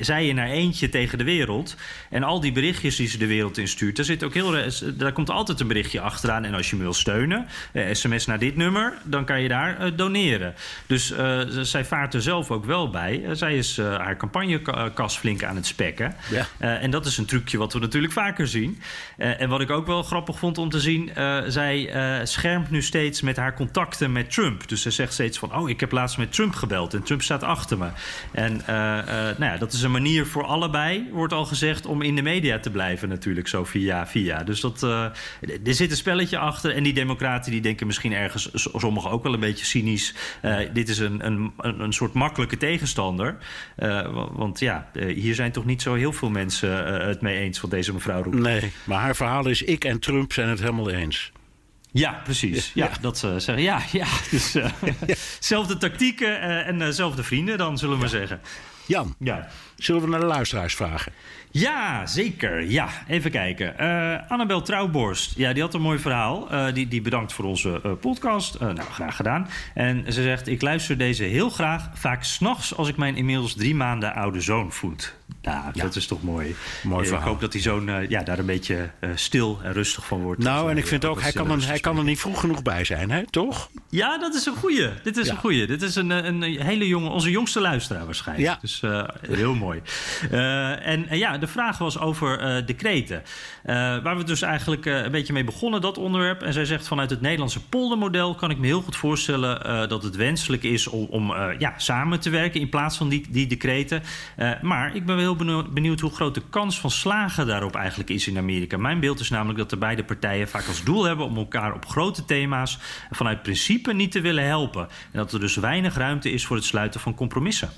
zij in haar eentje tegen de wereld. En al die berichtjes die ze de wereld instuurt, daar, zit ook heel, daar komt altijd een berichtje achteraan. En als je me wil steunen, sms naar dit nummer, dan kan je daar doneren. Dus zij vaart er zelf ook wel bij. zij is uh, haar campagnekas flink aan het spekken. Ja. Uh, en dat is een trucje wat we natuurlijk vaker zien. Uh, en wat ik ook wel grappig vond om te zien... zij schermt nu steeds met haar contacten met Trump. Dus ze zegt steeds van... oh, ik heb laatst met Trump gebeld en Trump staat achter me. En nou ja, dat is een manier voor allebei, wordt al gezegd... om in de media te blijven natuurlijk, zo via via. Dus dat, er zit een spelletje achter. En die democraten die denken misschien ergens... sommigen ook wel een beetje cynisch... dit is een, een, een soort makkelijke tegenstander... Uh, want ja, uh, hier zijn toch niet zo heel veel mensen uh, het mee eens wat deze mevrouw roept. Nee, maar haar verhaal is: ik en Trump zijn het helemaal eens. Ja, precies. Ja, ja. dat ze zeggen. Ja, ja. Dus zelfde tactieken en dezelfde vrienden, dan zullen we zeggen. Jan, ja. zullen we naar de luisteraars vragen? Ja, zeker. Ja, even kijken. Uh, Annabel Trouwborst, ja, die had een mooi verhaal. Uh, die, die bedankt voor onze uh, podcast. nou, graag gedaan. En ze zegt, ik luister deze heel graag, vaak s'nachts als ik mijn inmiddels drie maanden oude zoon voed. Nou, ja. dat is toch mooi. Mooi verhaal. Ik hoop dat die zoon ja, daar een beetje stil en rustig van wordt. Nou, en ik vind ook, hij kan, er, hij kan er niet vroeg genoeg bij zijn, hè? toch? Ja, dat is een goeie. Dit is een goeie. Dit is een, een hele jonge, onze jongste luisteraar waarschijnlijk. Ja. Dus heel mooi. en ja, de vraag was over decreten. Waar we dus eigenlijk een beetje mee begonnen, dat onderwerp. En zij zegt vanuit het Nederlandse poldermodel kan ik me heel goed voorstellen dat het wenselijk is om, om ja, samen te werken in plaats van die, die decreten. maar ik ben wel heel benieuwd hoe groot de kans van slagen daarop eigenlijk is in Amerika. Mijn beeld is namelijk dat de beide partijen vaak als doel hebben om elkaar op grote thema's vanuit principe niet te willen helpen. En dat er dus weinig ruimte is voor het sluiten van compromissen.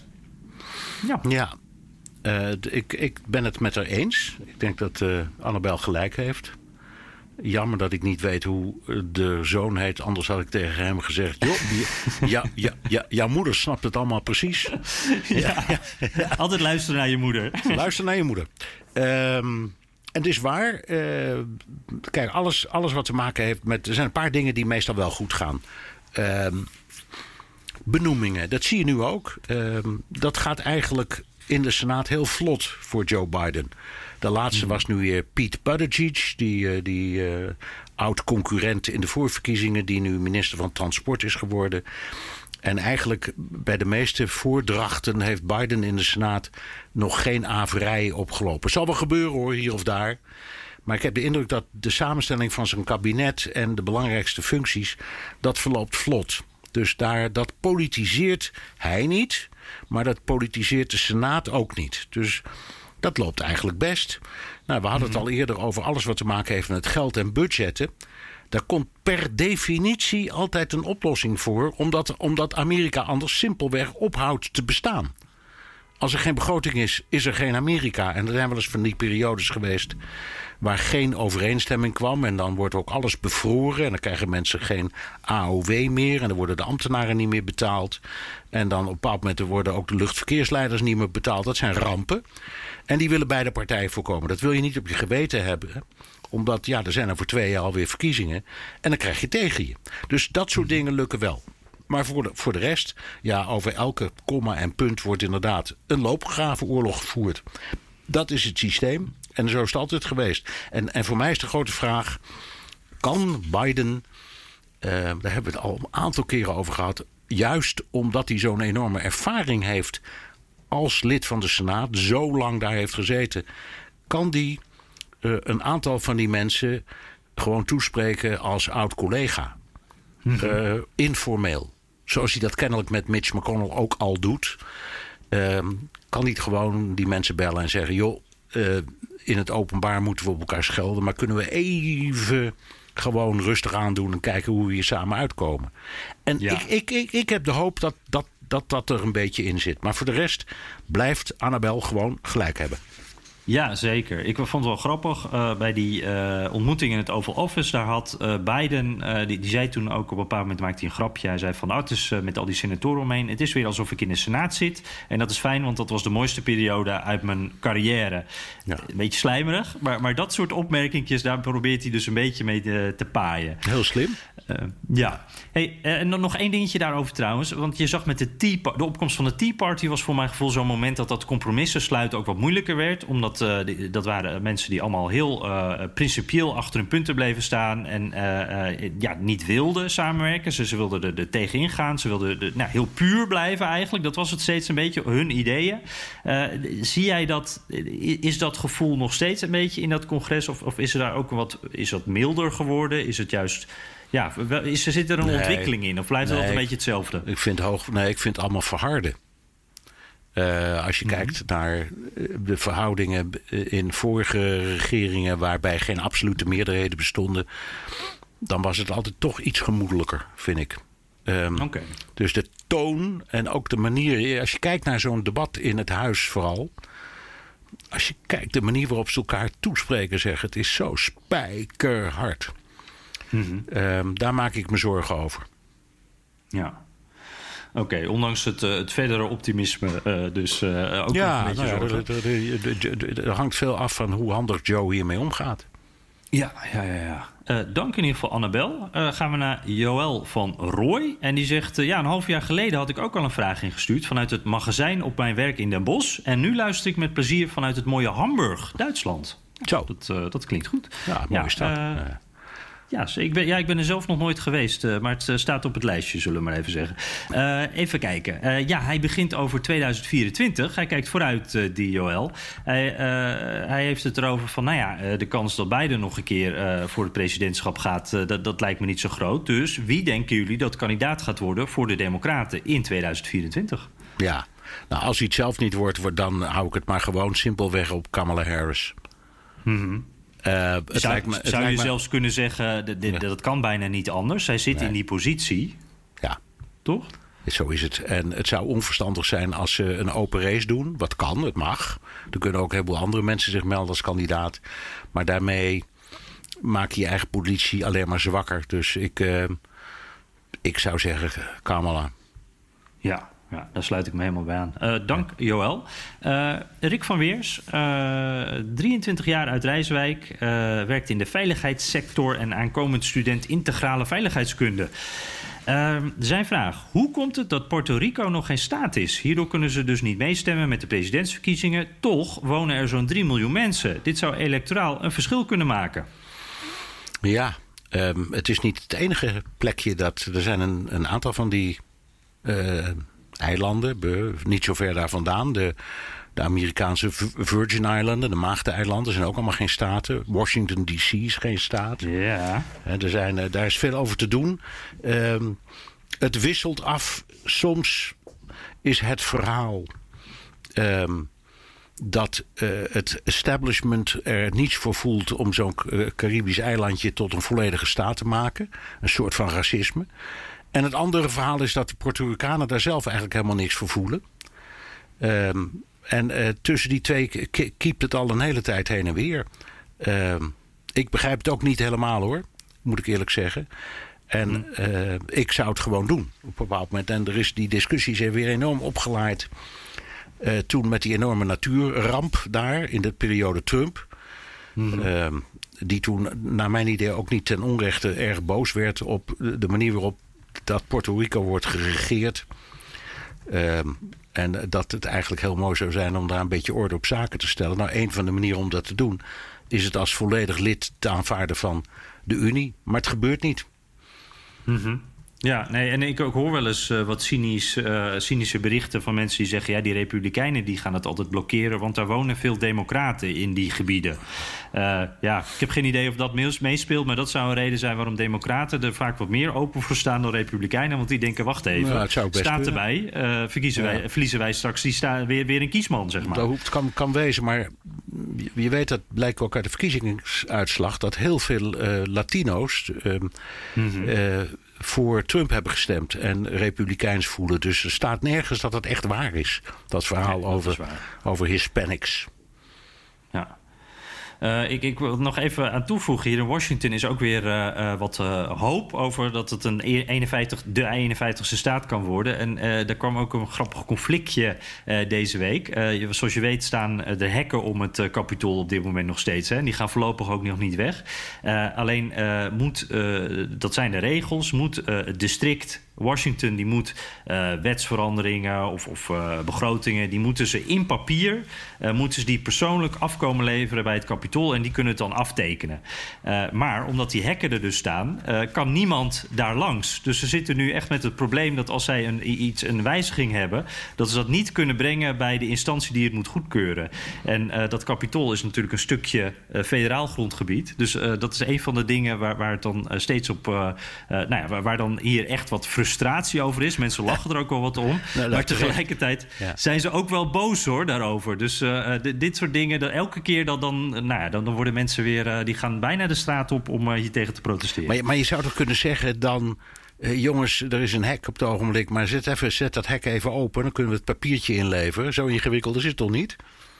Ja. ja, uh, ik, ik ben het met haar eens. Ik denk dat uh, Annabel gelijk heeft. Jammer dat ik niet weet hoe de zoon heet. Anders had ik tegen hem gezegd... Joh, ja, ja, ja, jouw moeder snapt het allemaal precies. Ja. Altijd luisteren naar je moeder. Luister naar je moeder. Ehm, en het is waar. eh, kijk, alles, alles wat te maken heeft met... Er zijn een paar dingen die meestal wel goed gaan. Ehm, benoemingen, dat zie je nu ook. Ehm, dat gaat eigenlijk in de Senaat heel vlot voor Joe Biden. De laatste was nu weer Pete Buttigieg, die, eh, die eh, oud-concurrent in de voorverkiezingen... die nu minister van Transport is geworden. En eigenlijk bij de meeste voordrachten heeft Biden in de Senaat nog geen averij opgelopen. Zal wel gebeuren hoor, hier of daar. Maar ik heb de indruk dat de samenstelling van zijn kabinet en de belangrijkste functies, dat verloopt vlot. Dus daar, dat politiseert hij niet, maar dat politiseert de Senaat ook niet. Dus dat loopt eigenlijk best. Nou, we hadden het al eerder over alles wat te maken heeft met geld en budgetten. Daar komt per definitie altijd een oplossing voor, omdat, omdat Amerika anders simpelweg ophoudt te bestaan. Als er geen begroting is, is er geen Amerika. En er zijn wel eens van die periodes geweest waar geen overeenstemming kwam. En dan wordt ook alles bevroren. En dan krijgen mensen geen AOW meer. En dan worden de ambtenaren niet meer betaald. En dan op een bepaald moment worden ook de luchtverkeersleiders niet meer betaald. Dat zijn rampen. En die willen beide partijen voorkomen. Dat wil je niet op je geweten hebben. Omdat, ja, er zijn er voor twee jaar alweer verkiezingen. En dan krijg je tegen je. Dus dat soort dingen lukken wel. Maar voor de, voor de rest, ja, over elke komma en punt wordt inderdaad een loopgravenoorlog gevoerd. Dat is het systeem. En zo is het altijd geweest. En, en voor mij is de grote vraag: kan Biden, eh, daar hebben we het al een aantal keren over gehad, juist omdat hij zo'n enorme ervaring heeft als lid van de Senaat, zo lang daar heeft gezeten, kan die eh, een aantal van die mensen gewoon toespreken als oud collega. Eh, informeel. Zoals hij dat kennelijk met Mitch McConnell ook al doet. Ehm, kan niet gewoon die mensen bellen en zeggen: joh, eh, in het openbaar moeten we op elkaar schelden, maar kunnen we even gewoon rustig aandoen en kijken hoe we hier samen uitkomen. En Ja. ik, ik, ik, ik heb de hoop dat dat, dat dat er een beetje in zit. Maar voor de rest blijft Annabel gewoon gelijk hebben. Ja, zeker. Ik vond het wel grappig. eh, bij die eh, ontmoeting in het Oval Office, daar had eh, Biden, die, die zei toen ook op een bepaald moment maakte hij een grapje. Hij zei van, oh, het is met al die senatoren omheen, het is weer alsof ik in de Senaat zit. En dat is fijn, want dat was de mooiste periode uit mijn carrière. Ja. Een beetje slijmerig, maar, maar dat soort opmerkingjes, daar probeert hij dus een beetje mee te, te paaien. Heel slim. Eh, ja. Hey, eh, en dan nog één dingetje daarover trouwens. Want je zag met de, tea, de opkomst van de Tea Party... was voor mijn gevoel zo'n moment dat dat compromissen sluiten ook wat moeilijker werd. Omdat eh, dat waren mensen die allemaal heel principieel achter hun punten bleven staan... en ja, niet wilden samenwerken. Ze, ze wilden er, er tegenin gaan. Ze wilden nou, heel puur blijven eigenlijk. Dat was het steeds een beetje, hun ideeën. Zie jij dat... Is dat gevoel nog steeds een beetje in dat congres? Of, of is er daar ook wat... Is dat milder geworden? Is het juist... Ja, wel- is, er zit er een Nee. ontwikkeling in? Of blijft het altijd een beetje hetzelfde? Ik vind, hoog, nee, ik vind het allemaal verharden. Eh, als je Mhm. kijkt naar eh, de verhoudingen eh, in vorige regeringen, waarbij geen absolute meerderheden bestonden, dan was het altijd toch iets gemoedelijker, vind ik. Ehm. Dus de toon en ook de manier, als je kijkt naar zo'n debat in het huis vooral. Als je kijkt de manier waarop ze elkaar toespreken, zeg, het is zo spijkerhard. Mhm. Ehm, daar maak ik me zorgen over. Ja. Oké, ondanks het, eh, het verdere optimisme, eh, dus eh, ook Ja, een beetje nou ja, hangt veel af van hoe handig Joe hiermee omgaat. Ja, ja, ja. ja. Eh, dank in ieder geval Annabel. Eh, gaan we naar Joël van Rooij. En die zegt, ja, een half jaar geleden had ik ook al een vraag ingestuurd... vanuit het magazijn op mijn werk in Den Bosch. En nu luister ik met plezier vanuit het mooie Hamburg, Duitsland. Zo. Dat, eh, dat klinkt goed. Ja, mooie stad. Ja. Ik ben, ja, ik ben er zelf nog nooit geweest, eh, maar het eh, staat op het lijstje, zullen we maar even zeggen. Eh, even kijken. Ja, hij begint over 2024. Hij kijkt vooruit, die Joël. Hij, hij heeft het erover van, nou ja, de kans dat Biden nog een keer voor het presidentschap gaat, dat, dat lijkt me niet zo groot. Dus wie denken jullie dat kandidaat gaat worden voor de Democraten in 2024? ja. Nou, als hij het zelf niet wordt, wordt, dan hou ik het maar gewoon simpelweg op Kamala Harris. Eh, het zou lijkt me, het zou je me- zelfs kunnen zeggen, dat, dat, dat kan bijna niet anders. Zij zit Nee. in die positie, Ja, toch? zo is het. En het zou onverstandig zijn als ze een open race doen. Wat kan, het mag. Er kunnen ook heel veel andere mensen zich melden als kandidaat. Maar daarmee maak je je eigen politie alleen maar zwakker. Dus ik, uh, ik zou zeggen, Kamala. Ja, ja, daar sluit ik me helemaal bij aan. Uh, dank, Joël. Uh, Rick van Weers, 23 jaar uit Rijswijk, werkt in de veiligheidssector en aankomend student integrale veiligheidskunde. Ehm, zijn vraag: hoe komt het dat Puerto Rico nog geen staat is? Hierdoor kunnen ze dus niet meestemmen met de presidentsverkiezingen. Toch wonen er zo'n 3 miljoen mensen. Dit zou electoraal een verschil kunnen maken. Ja, um, het is niet het enige plekje dat. Er zijn een, een aantal van die uh, eilanden, niet zo ver daar vandaan. De, de Amerikaanse Virgin Islanden, de Maagdeneilanden, zijn ook allemaal geen staten. Washington DC is geen staat. Ja. Er zijn, eh, daar is veel over te doen. Uh, het wisselt af. Soms is het verhaal um, dat uh, het establishment er niets voor voelt om zo'n uh, Caribisch eilandje tot een volledige staat te maken. Een soort van racisme. En het andere verhaal is dat de Puerto Ricanen daar zelf eigenlijk helemaal niks voor voelen. Um, en uh, tussen die twee kiept het al een hele tijd heen en weer. Uh, ik begrijp het ook niet helemaal hoor, moet ik eerlijk zeggen. En uh, ik zou het gewoon doen op een bepaald moment. En er is die discussie is weer enorm opgeleid. Uh, toen met die enorme natuurramp daar in de periode Trump. Mm -hmm. die toen, naar mijn idee, ook niet ten onrechte erg boos werd op de manier waarop dat Puerto Rico wordt geregeerd. Um, en dat het eigenlijk heel mooi zou zijn om daar een beetje orde op zaken te stellen. Nou, een van de manieren om dat te doen is het als volledig lid te aanvaarden van de Unie. Maar het gebeurt niet. Mm. Ja, nee, en ik, hoor wel eens uh, wat cynisch, uh, cynische berichten van mensen die zeggen... ja, die republikeinen die gaan het altijd blokkeren... want daar wonen veel democraten in die gebieden. Uh, ja, ik heb geen idee of dat meespeelt... maar dat zou een reden zijn waarom democraten er vaak wat meer open voor staan... dan republikeinen, want die denken, wacht even, nou, staat erbij... verkiezen ja. wij, verliezen wij straks die sta, weer, weer een kiesman, zeg maar. Dat kan, kan wezen, maar je weet dat blijkt ook uit de verkiezingsuitslag... dat heel veel Latino's... Mm -hmm voor Trump hebben gestemd en republikeins voelen. Dus er staat nergens dat het echt waar is. Dat verhaal nee, dat over, over Hispanics. Ja. Uh, ik, ik, wil nog even aan toevoegen. Hier in Washington is ook weer uh, uh, wat hoop over dat het een 51, de 51ste staat kan worden. En er kwam ook een grappig conflictje deze week. zoals je weet staan de hekken om het kapitool op dit moment nog steeds. Hè. Die gaan voorlopig ook nog niet weg. alleen moet, dat zijn de regels, moet het district Washington die moet uh, wetsveranderingen of, of uh, begrotingen, die moeten ze in papier, uh, moeten ze die persoonlijk afkomen leveren bij het kapitool en die kunnen het dan aftekenen. maar omdat die hekken er dus staan, kan niemand daar langs. Dus ze zitten nu echt met het probleem dat als zij een, iets, een wijziging hebben, dat ze dat niet kunnen brengen bij de instantie die het moet goedkeuren. En dat kapitool is natuurlijk een stukje federaal grondgebied. Dus dat is een van de dingen waar, waar het dan steeds op, nou ja, waar, waar dan hier echt wat frustratie over is. Mensen lachen er ook wel wat om. Nou, maar tegelijkertijd ja. zijn ze ook wel boos hoor daarover. Dus uh, dit soort dingen, dat elke keer dat dan, nou ja, dan, dan worden mensen weer, uh, die gaan bijna de straat op om hier tegen te protesteren. Maar, maar je zou toch kunnen zeggen dan. Uh, jongens, er is een hek op het ogenblik, maar zet, even, zet dat hek even open. Dan kunnen we het papiertje inleveren. Zo ingewikkeld is het toch niet?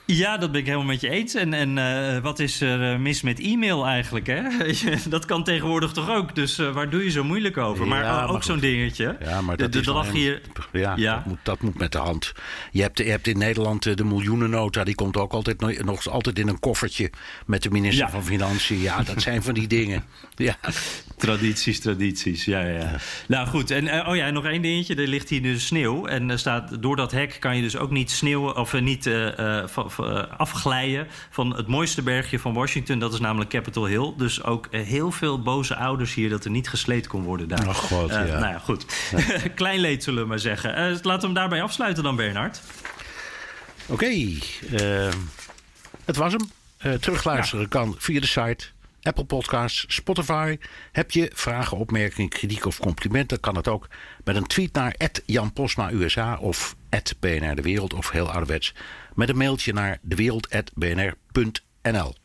Ja, dat ben ik helemaal met je eens. En, en uh, wat is er mis met e-mail eigenlijk? Hè? dat kan tegenwoordig toch ook? Dus uh, waar doe je zo moeilijk over? Maar ook zo'n dingetje. Ja, maar dat, de, de, lag hier... ja, ja. Dat, moet, dat moet met de hand. Je hebt, je hebt in Nederland de miljoenennota. Die komt ook altijd, nog altijd in een koffertje met de minister ja. van Financiën. Ja, dat zijn van die dingen. Ja. Tradities, tradities. Ja, ja. ja. Nou goed. En uh, oh ja, nog één dingetje. Er ligt hier dus sneeuw. En er staat, door dat hek kan je dus ook niet sneeuwen... of niet van afglijden van het mooiste bergje van Washington. Dat is namelijk Capitol Hill. Dus ook heel veel boze ouders hier dat er niet gesleed kon worden daar. Oh god, uh, ja. Nou ja, goed. Ja. Klein leed zullen we maar zeggen. Uh, laten we hem daarbij afsluiten dan, Bernard. Oké. Okay. Uh, het was hem. terugluisteren ja. kan via de site. Apple Podcasts, Spotify. Heb je vragen, opmerkingen, kritiek of complimenten? kan het ook met een tweet naar Jan Posma USA of BNR De Wereld of heel ouderwets met een mailtje naar dewereld.bnr.nl.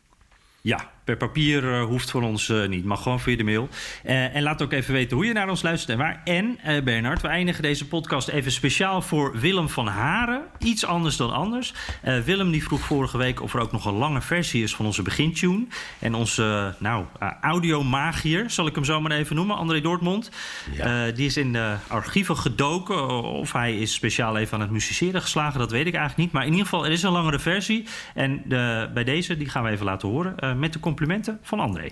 Ja, per papier hoeft van ons niet. Mag gewoon via de mail. en laat ook even weten hoe je naar ons luistert en waar. En Bernard, we eindigen deze podcast even speciaal voor Willem van Haren. Iets anders dan anders. Willem die vroeg vorige week of er ook nog een lange versie is van onze begintune. En onze nou, audiomagier, zal ik hem zo maar even noemen, André Dortmund. die is in de archieven gedoken. Of hij is speciaal even aan het musiceren geslagen, dat weet ik eigenlijk niet. Maar in ieder geval, er is een langere versie. En de, bij deze, die gaan we even laten horen. Met de complimenten van André.